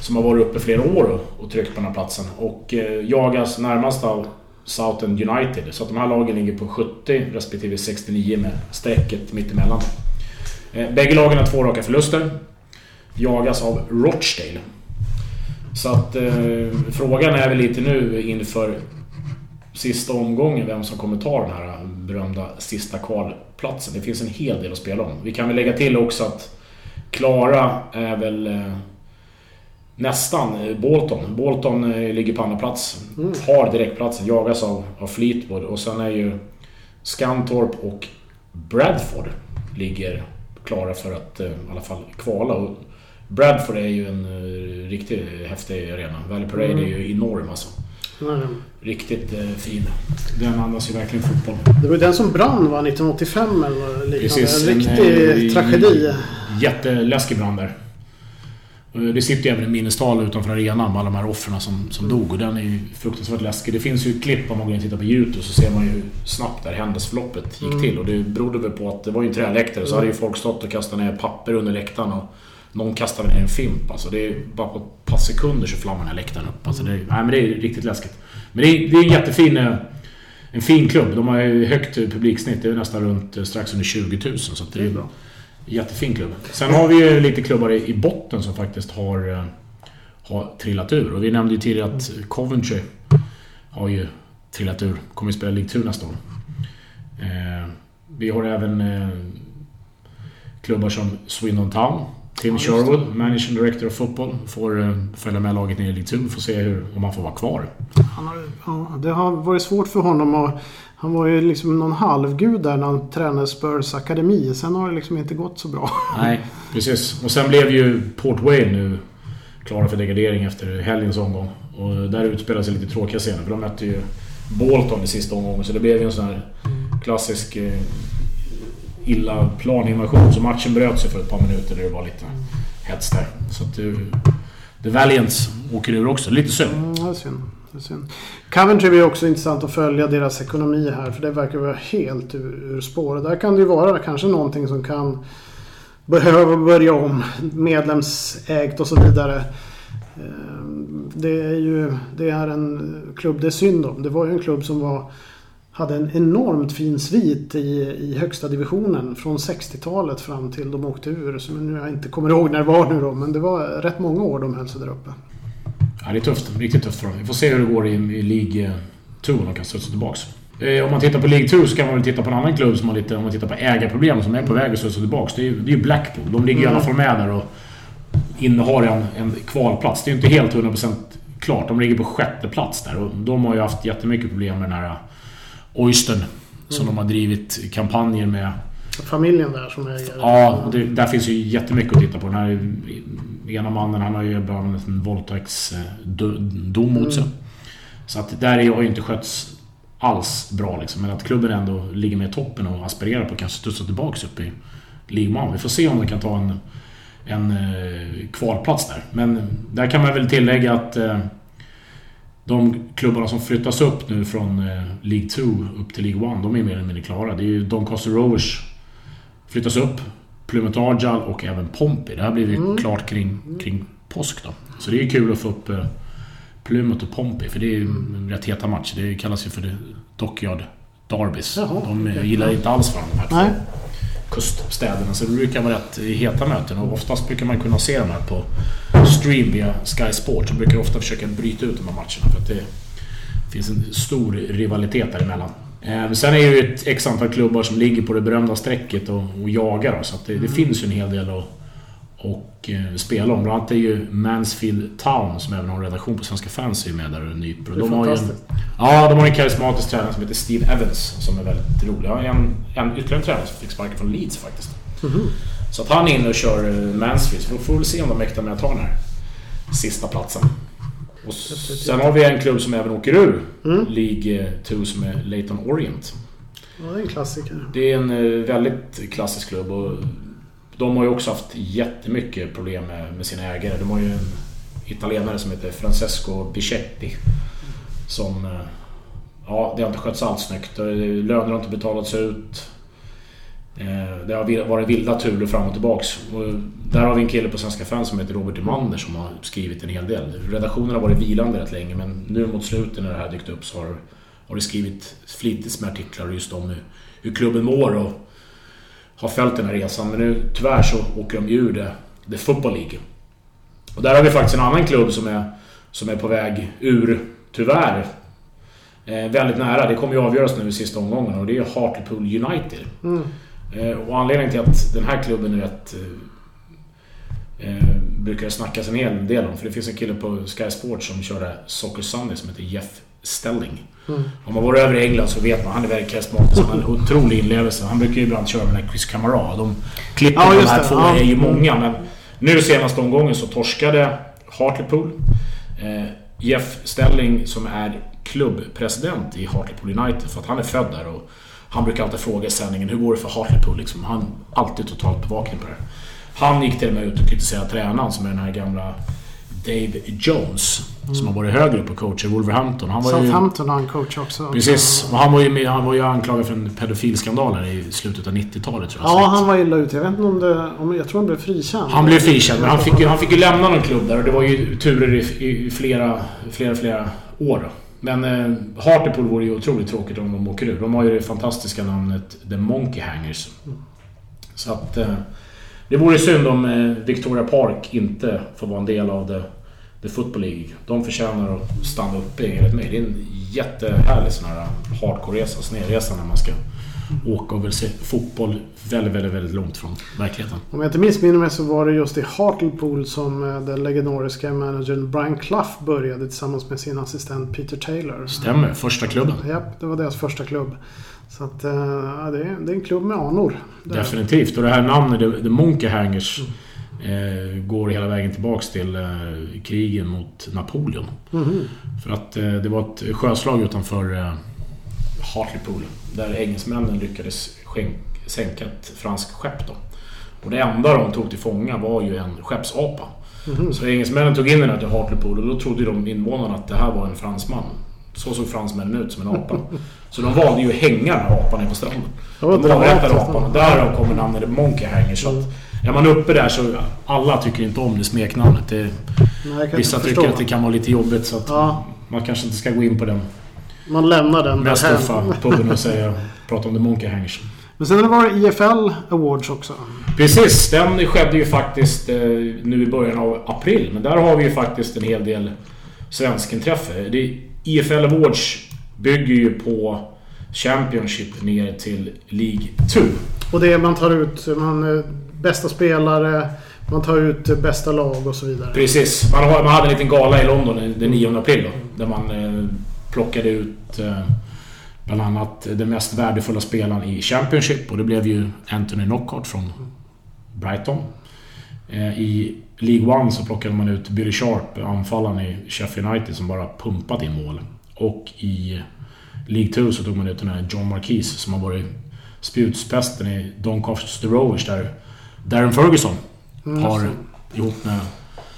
S2: Som har varit uppe flera år och, tryckt på den här platsen. Och eh, jagas närmast av Southend United. Så att de här lagen ligger på 70 respektive 69 med strecket mittemellan. Eh, bägge lagen har två raka förluster. Jagas av Rochdale. Så att eh, frågan är väl lite nu inför sista omgången vem som kommer ta den här berömda sista kvalplatsen. Det finns en hel del att spela om. Vi kan väl lägga till också att klara är väl eh, nästan eh, Bolton. Bolton eh, ligger på andra plats.
S1: Mm.
S2: Har direktplatsen, jagas av, av Fleetwood. Och sen är ju Scantorp och Bradford ligger klara för att i alla fall kvala. Och Bradford är ju en riktigt häftig arena. Valley Parade
S1: Mm.
S2: är ju enorm alltså. Riktigt eh, fin. Den andas ju verkligen fotboll.
S1: Det var ju den som brann va? 1985 eller liknande.
S2: Precis,
S1: en
S2: en,
S1: riktig
S2: eh,
S1: tragedi.
S2: Jätteläskig brand där. Det sitter ju även en minnestal utanför arenan med alla de här offren som, som dog och den är ju fruktansvärt läskig. Det finns ju ett klipp om man går in och tittar på YouTube så ser man ju hur snabbt där händelseförloppet gick
S1: Mm.
S2: till. Och det berodde väl på att det var ju en träläktare så hade ju folk stått och kastat ner papper under läktaren och någon kastade ner en fimp. Alltså det är bara på ett par sekunder så flammar den här läktaren upp. Alltså det, är, nej, men det är riktigt läskigt. Men det är, det är en jättefin... eh, En fin klubb. De har ju högt publiksnitt. Det är nästan runt eh, strax under 20 000. Så det är bra. Jättefin klubb. Sen har vi ju lite klubbar i botten som faktiskt har, eh, har trillat ur. Och vi nämnde ju tidigare att Coventry har ju trillat ur. Kommer ju spela League 2 nästa år. Eh, vi har även eh, klubbar som Swindon Town. Tim Sherwood, Managing Director of Football, får eh, följa med laget ner i League 2. Får se hur, om han får vara kvar.
S1: Han har, ja, det har varit svårt för honom och han var ju liksom någon halvgud där när han tränade Spurs akademi. Sen har det liksom inte gått så bra.
S2: Nej, precis. Och sen blev ju Port Vale nu klara för degradering efter helgens omgång. Och där utspelar sig lite tråkiga scener för de mötte ju Bolton i sista omgången så det blev ju en sån här klassisk eh, illa planinvasion. Så matchen bröt sig för ett par minuter där det var lite hets där. Så att du, The Valiants åker ur också. Lite synd.
S1: Mm, det är synd. Det är synd. Coventry är också intressant att följa deras ekonomi här. För det verkar vara helt ur, ur spår. Och Där kan det ju vara kanske någonting som kan behöva börja om. Medlemsägt och så vidare. Ehm, det är ju det är en klubb det är synd om. Det var ju en klubb som var hade en enormt fin svit i, i högsta divisionen från 60-talet fram till de åkte ur. Som jag inte kommer ihåg när det var nu då. Men det var rätt många år de höll sig där uppe.
S2: Ja, det är tufft. Riktigt tufft för dem. Vi får se hur det går i, i League 2 om de kan studsa tillbaks. Eh, om man tittar på League 2 så kan man väl titta på en annan klubb som har lite... Om man tittar på ägarproblem som är på väg att studsa tillbaks. Det är ju Blackpool. De ligger i alla fall med där och innehar en, en kvalplats. Det är ju inte helt 100% klart. De ligger på sjätte plats där och de har ju haft jättemycket problem med den här Oystern. Som de har drivit kampanjer med.
S1: Familjen där som äger.
S2: Ja, det, där finns ju jättemycket att titta på. Den här ena mannen han har ju bland annat en våldtäktsdom mot sig. Så att där har ju inte skötts alls bra liksom. Men att klubben ändå ligger med i toppen och aspirerar på att kanske studsa tillbaks upp i One. Vi får se om de kan ta en, en eh, kvalplats där. Men där kan man väl tillägga att eh, de klubbarna som flyttas upp nu från eh, League 2 upp till League 1, de är mer eller mindre klara. Det är ju Doncaster Rovers flyttas upp. Plymouth Argyle och även Pompey. Det här blir ju
S1: Mm.
S2: klart kring, kring påsk då. Så det är kul att få upp eh, Plymouth och Pompey. För det är ju en rätt heta match. Det kallas ju för Dockyard Derbys.
S1: Jaha,
S2: de eh, gillar inte alls varandra de här två. Kuststäderna. Så det brukar vara rätt heta möten och oftast brukar man kunna se de här på stream via Sky Sport. Så brukar ofta försöka bryta ut de här matcherna för att det finns en stor rivalitet däremellan. Eh, Sen är det ju ett x antal klubbar som ligger på det berömda strecket och, och jagar. Så det, det finns ju en hel del att och, eh, spela om. Bland annat är ju Mansfield Town som även har en redaktion på Svenska fans är med där och nyper. De har ju en. Ja, de har en karismatisk tränare som heter Steve Evans som är väldigt rolig. Ja, en, en ytterligare tränare som fick sparken från Leeds faktiskt.
S1: Mhm.
S2: Så att han är inne och kör eh, Mansfield. Så vi får väl se om de mäktar med att ta den här sista platsen. Och sen har vi en klubb som även åker ur
S1: Mm.
S2: League 2 som är Leyton Orient.
S1: Ja, det är en klassiker.
S2: Det är en eh, väldigt klassisk klubb och de har ju också haft jättemycket problem med, med sina ägare. De har ju en italienare som heter Francesco Bicetti. Som... Eh, ja, det har inte skötts alls snyggt. Löner har inte betalats ut. Eh, det har varit vilda turer fram och tillbaks. Och där har vi en kille på Svenska fans som heter Robert Emander som har skrivit en hel del. Redaktionen har varit vilande rätt länge men nu mot slutet när det här dykt upp så har, har det skrivit flitigt med artiklar just om hur, hur klubben mår och har följt den här resan. Men nu tyvärr så åker de ur det, det Football League. Och där har vi faktiskt en annan klubb som är, som är på väg ur, tyvärr. Eh, väldigt nära. Det kommer ju avgöras nu i sista omgången och det är Hartlepool United.
S1: Mm.
S2: Eh, och anledningen till att den här klubben är rätt... Eh, Eh, brukar det snackas en hel del om. För det finns en kille på Sky Sports som körde Soccer Sunday som heter Jeff Stelling. Mm. Om man varit över i England så vet man. Han är väldigt karismatisk. Han har en otrolig inlevelse. Han brukar ju ibland köra med Chris Camara. De klippen ja, de här det. två ja. är ju många. Men nu senaste omgången så torskade Hartlepool. Eh, Jeff Stelling som är klubbpresident i Hartlepool United. För att han är född där. Och han brukar alltid fråga i sändningen hur går det för Hartlepool? Liksom. Han alltid totalt bevakning på det Han gick till och med ut och kritiserade tränaren som är den här gamla Dave Jones. Mm. Som har varit högre upp och coach i Wolverhampton.
S1: Han var Southampton har han coach också.
S2: Precis. Och han var ju, han var ju anklagad för en pedofilskandal i slutet av 90-talet tror
S1: jag. Ja, han var illa ute. Jag vet inte om det... Om, jag tror han blev frikänd.
S2: Han blev frikänd, men han fick, ju, han fick ju lämna någon klubb där och det var ju turer i, i flera, flera, flera år. Men eh, Hartlepool vore ju otroligt tråkigt om de åker ur. De har ju det fantastiska namnet The Monkey Hangers. Så att... Eh, det vore synd om eh, Victoria Park inte får vara en del av det, the Football League. De förtjänar att stanna uppe enligt mig. Det är en jättehärlig sån här hardcore-resa, snedresa när man ska åka och se fotboll väldigt, väldigt, väldigt långt från verkligheten.
S1: Om jag inte missminner mig så var det just i Hartlepool som eh, den legendariska managern Brian Clough började tillsammans med sin assistent Peter Taylor.
S2: Stämmer, första klubben.
S1: Ja, det var deras första klubb. Så att, eh, ja, det, är, det är en klubb med anor.
S2: Definitivt. Och det här namnet, The, The Monkey Hangers, mm. eh, går hela vägen tillbaks till eh, krigen mot Napoleon. Mm. För att eh, det var ett sjöslag utanför Hartlepool. Där engelsmännen lyckades sänka ett franskt skepp. Då. Och det enda de tog till fånga var ju en skeppsapa. Mm. Så engelsmännen tog in den här till Hartlepool och då trodde de invånarna att det här var en fransman. Så såg fransmännen ut som en apa. Så de valde ju att hänga den här apan på stranden. De avrättade apan. Därav kommer namnet Monkey Hanger. Så att är man uppe där så alla tycker inte om det smeknamnet. Det, Nej, vissa tycker att det kan vara lite jobbigt så att ja. man kanske inte ska gå in på den
S1: man lämnar den
S2: Mest tuffa puben och säga, prata om The Monkey Hangers.
S1: Men sen har det varit IFL Awards också.
S2: Precis, den skedde ju faktiskt eh, nu i början av april. Men där har vi ju faktiskt en hel del svenskinträffe. IFL Awards bygger ju på Championship ner till League 2.
S1: Och det är man tar ut man, eh, bästa spelare, man tar ut bästa lag och så vidare.
S2: Precis. Man, har, man hade en liten gala i London den 9 april då, Där man eh, plockade ut eh, bland annat den mest värdefulla spelaren i Championship och det blev ju Anthony Knockout från Brighton. Eh, I League One så plockade man ut Billy Sharp, anfallaren i Sheffield United som bara pumpat in mål. Och i League 2 så tog man ut den här John Marquise som har varit spjutspetsen i Doncaster Rovers där Darren Ferguson mm, har ihop med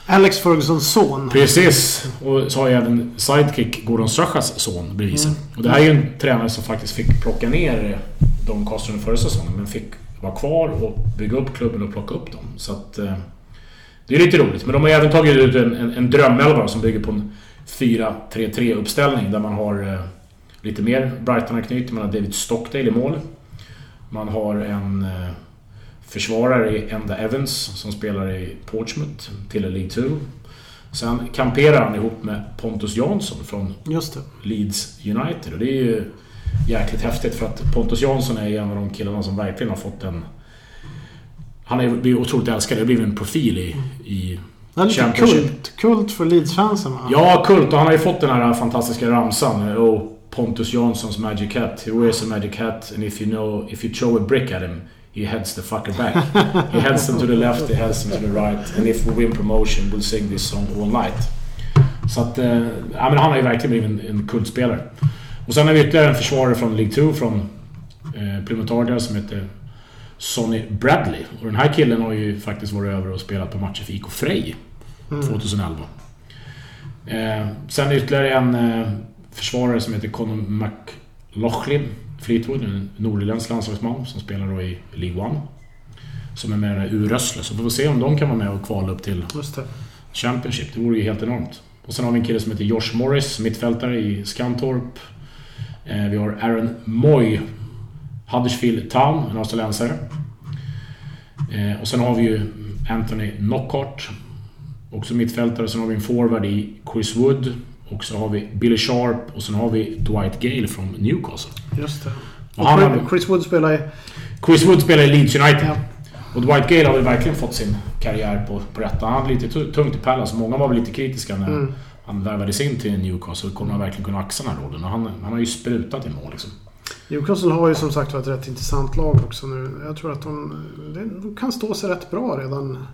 S1: Alex Fergusons son.
S2: Precis. Och så har jag även sidekick Gordon Strachas son bredvid sig. Mm. Och det här är ju en tränare som faktiskt fick plocka ner Doncaster förra säsongen men fick vara kvar och bygga upp klubben och plocka upp dem. Så att... Eh, det är lite roligt. Men de har även tagit ut en, en, en drömelva som bygger på en 4-3-3 uppställning där man har eh, lite mer Brighton-anknytning. Man har David Stockdale i mål. Man har en eh, försvarare i Enda Evans som spelar i Portsmouth till League 2. Sen kamperar han ihop med Pontus Jansson från Leeds United. Och det är ju jäkligt häftigt för att Pontus Jansson är en av de killarna som verkligen har fått en... Han är blivit otroligt älskad. Det har blivit en profil i, i
S1: det är lite kult, kult för Leeds-fansen va?
S2: Ja, kult. Och han har ju fått den här fantastiska ramsan. Och Pontus Janssons Magic Hat. He wears a magic hat and if you know... If you throw a brick at him He heads the fucker back. he heads them to the left, he heads them to the right. And if we win promotion we'll sing this song all night. Så att... Eh, ja, men han har ju verkligen blivit en, en kultspelare. Och sen har vi ytterligare en försvarare från League 2 från eh, Plymouth som heter Sonny Bradley. Och den här killen har ju faktiskt varit över och spelat på matcher för IK Frej 2011. Mm. Eh, sen ytterligare en eh, försvarare som heter Conor McLaughlin Fleetwood, en nordirländsk landslagsman som spelar då i League One. Som är med i Rössle. Så får vi se om de kan vara med och kvala upp till Championship. Det vore ju helt enormt. Och sen har vi en kille som heter Josh Morris, mittfältare i Skantorp. Eh, vi har Aaron Moy, Huddersfield Town, en australiensare. Eh, och sen har vi ju Anthony Knockhart, också mittfältare. Sen har vi en forward i Chris Wood. Och så har vi Billy Sharp och sen har vi Dwight Gale från Newcastle.
S1: Just det. Och, och han, Chris Wood spelar i...
S2: Chris Wood spelar i Leeds United. Ja. Och Dwight Gale har väl verkligen fått sin karriär på, på rätta. Han hade lite tungt i Palace. Många var väl lite kritiska när mm. han värvades in till Newcastle. Kommer han verkligen kunna axa den här rollen? Och han, han har ju sprutat i mål liksom.
S1: Newcastle har ju som sagt varit ett rätt intressant lag också nu. Jag tror att de, de kan stå sig rätt bra redan,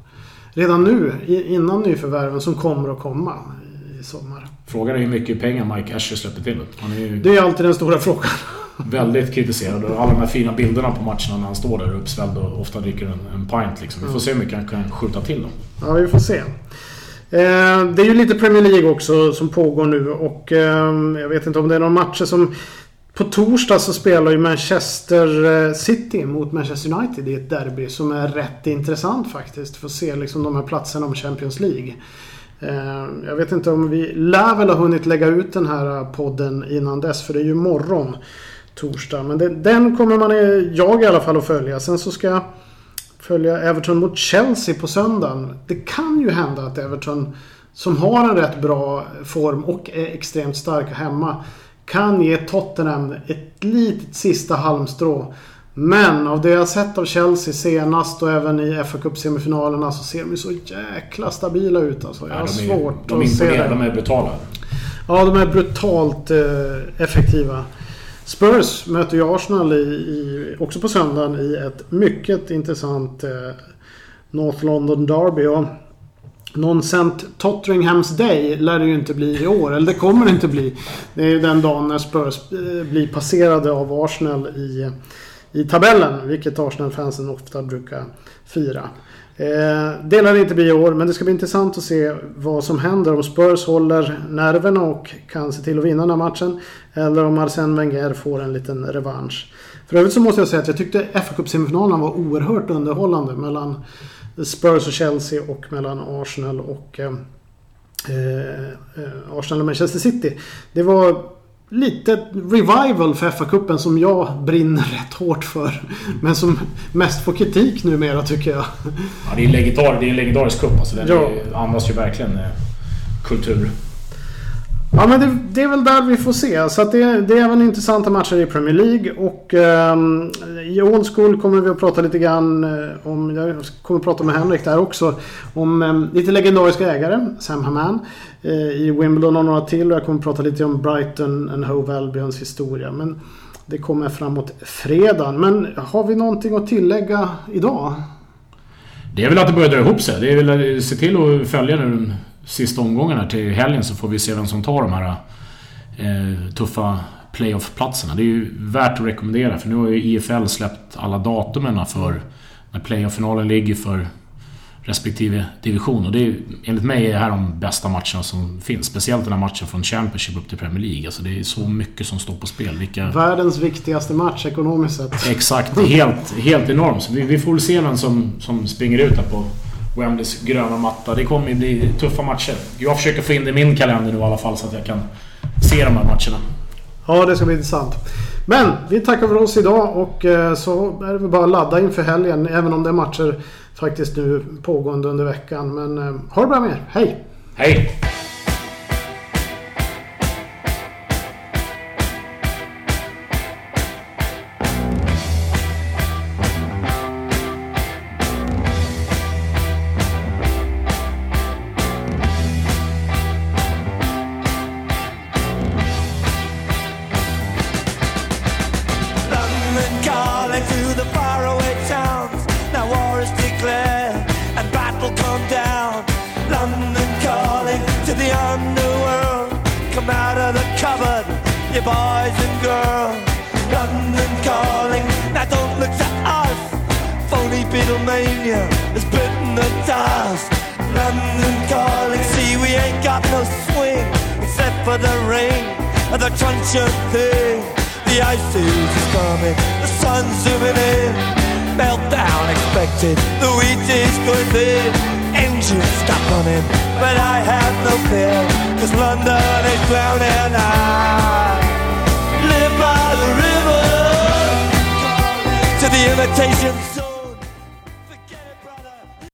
S1: redan nu innan nyförvärven som kommer att komma i sommar.
S2: Frågan är hur mycket pengar Mike Asher släpper till. Han är ju
S1: det är alltid den stora frågan.
S2: väldigt kritiserad. Och alla de här fina bilderna på matcherna när han står där uppsvälld och ofta dricker en, en pint. Liksom. Vi får se hur mycket han kan skjuta till dem.
S1: Ja, vi får se. Eh, det är ju lite Premier League också som pågår nu och eh, jag vet inte om det är några matcher som... På torsdag så spelar ju Manchester eh, City mot Manchester United i ett derby som är rätt intressant faktiskt. För att se liksom de här platserna om Champions League. Eh, jag vet inte om vi lär väl ha hunnit lägga ut den här eh, podden innan dess för det är ju morgon torsdag. Men det, den kommer man, eh, jag i alla fall att följa. Sen så ska jag följa Everton mot Chelsea på söndagen. Det kan ju hända att Everton, som har en rätt bra form och är extremt starka hemma, kan ge Tottenham ett litet sista halmstrå. Men av det jag sett av Chelsea senast och även i FA Cup-semifinalerna så ser de ju så jäkla stabila ut alltså. Jag har ja, de är, svårt
S2: de
S1: att se det.
S2: De är brutala.
S1: Ja, de är brutalt eh, effektiva. Spurs möter ju Arsenal i, i, också på söndagen i ett mycket intressant eh, North London Derby. Och någon St. Tottenhams Day lär det ju inte bli i år. Eller det kommer det inte bli. Det är ju den dagen när Spurs eh, blir passerade av Arsenal i, i tabellen. Vilket Arsenal-fansen ofta brukar fira. Eh, det lär inte bli i år, men det ska bli intressant att se vad som händer om Spurs håller nerverna och kan se till att vinna den här matchen. Eller om Arsène Wenger får en liten revansch. För övrigt så måste jag säga att jag tyckte fa cup var oerhört underhållande mellan Spurs och Chelsea och mellan Arsenal och eh, eh, Arsenal och Manchester City. Det var lite revival för FA-cupen som jag brinner rätt hårt för. Men som mest får kritik numera tycker jag.
S2: Ja, det är, legendar, det är en legendarisk cup. Alltså, den ja. andas ju verkligen eh, kultur.
S1: Ja men det, det, är väl där vi får se. Så det, det, är även intressanta matcher i Premier League. Och um, i Old School kommer vi att prata lite grann uh, om, jag kommer att prata med Henrik där också, om um, lite legendariska ägare. Sam Haman Eh, i Wimbledon och några till. Och jag kommer att prata lite om Brighton and Hove Albions historia. Men det kommer framåt fredagen. Men har vi någonting att tillägga idag?
S2: Det är väl att det börjar dra ihop sig. Det är väl att se till att följa nu sista omgången här till helgen så får vi se vem som tar de här eh, tuffa playoff-platserna. Det är ju värt att rekommendera för nu har ju IFL släppt alla datumen för när playoff-finalen ligger för respektive division. Och det är, enligt mig är det här de bästa matcherna som finns. Speciellt den här matchen från Championship upp till Premier League. Alltså det är så mycket som står på spel. Vilka...
S1: Världens viktigaste match ekonomiskt sett.
S2: Exakt, helt, helt enormt. Så vi, vi får väl se vem som, som springer ut här på Wembleys gröna matta. Det kommer ju bli tuffa matcher. Jag försöker få in det i min kalender nu i alla fall så att jag kan se de här matcherna.
S1: Ja, det ska bli intressant. Men vi tackar för oss idag och eh, så är det väl bara att ladda inför helgen. Även om det är matcher faktiskt nu pågående under veckan. Men eh, ha det bra med er. Hej!
S2: Hej!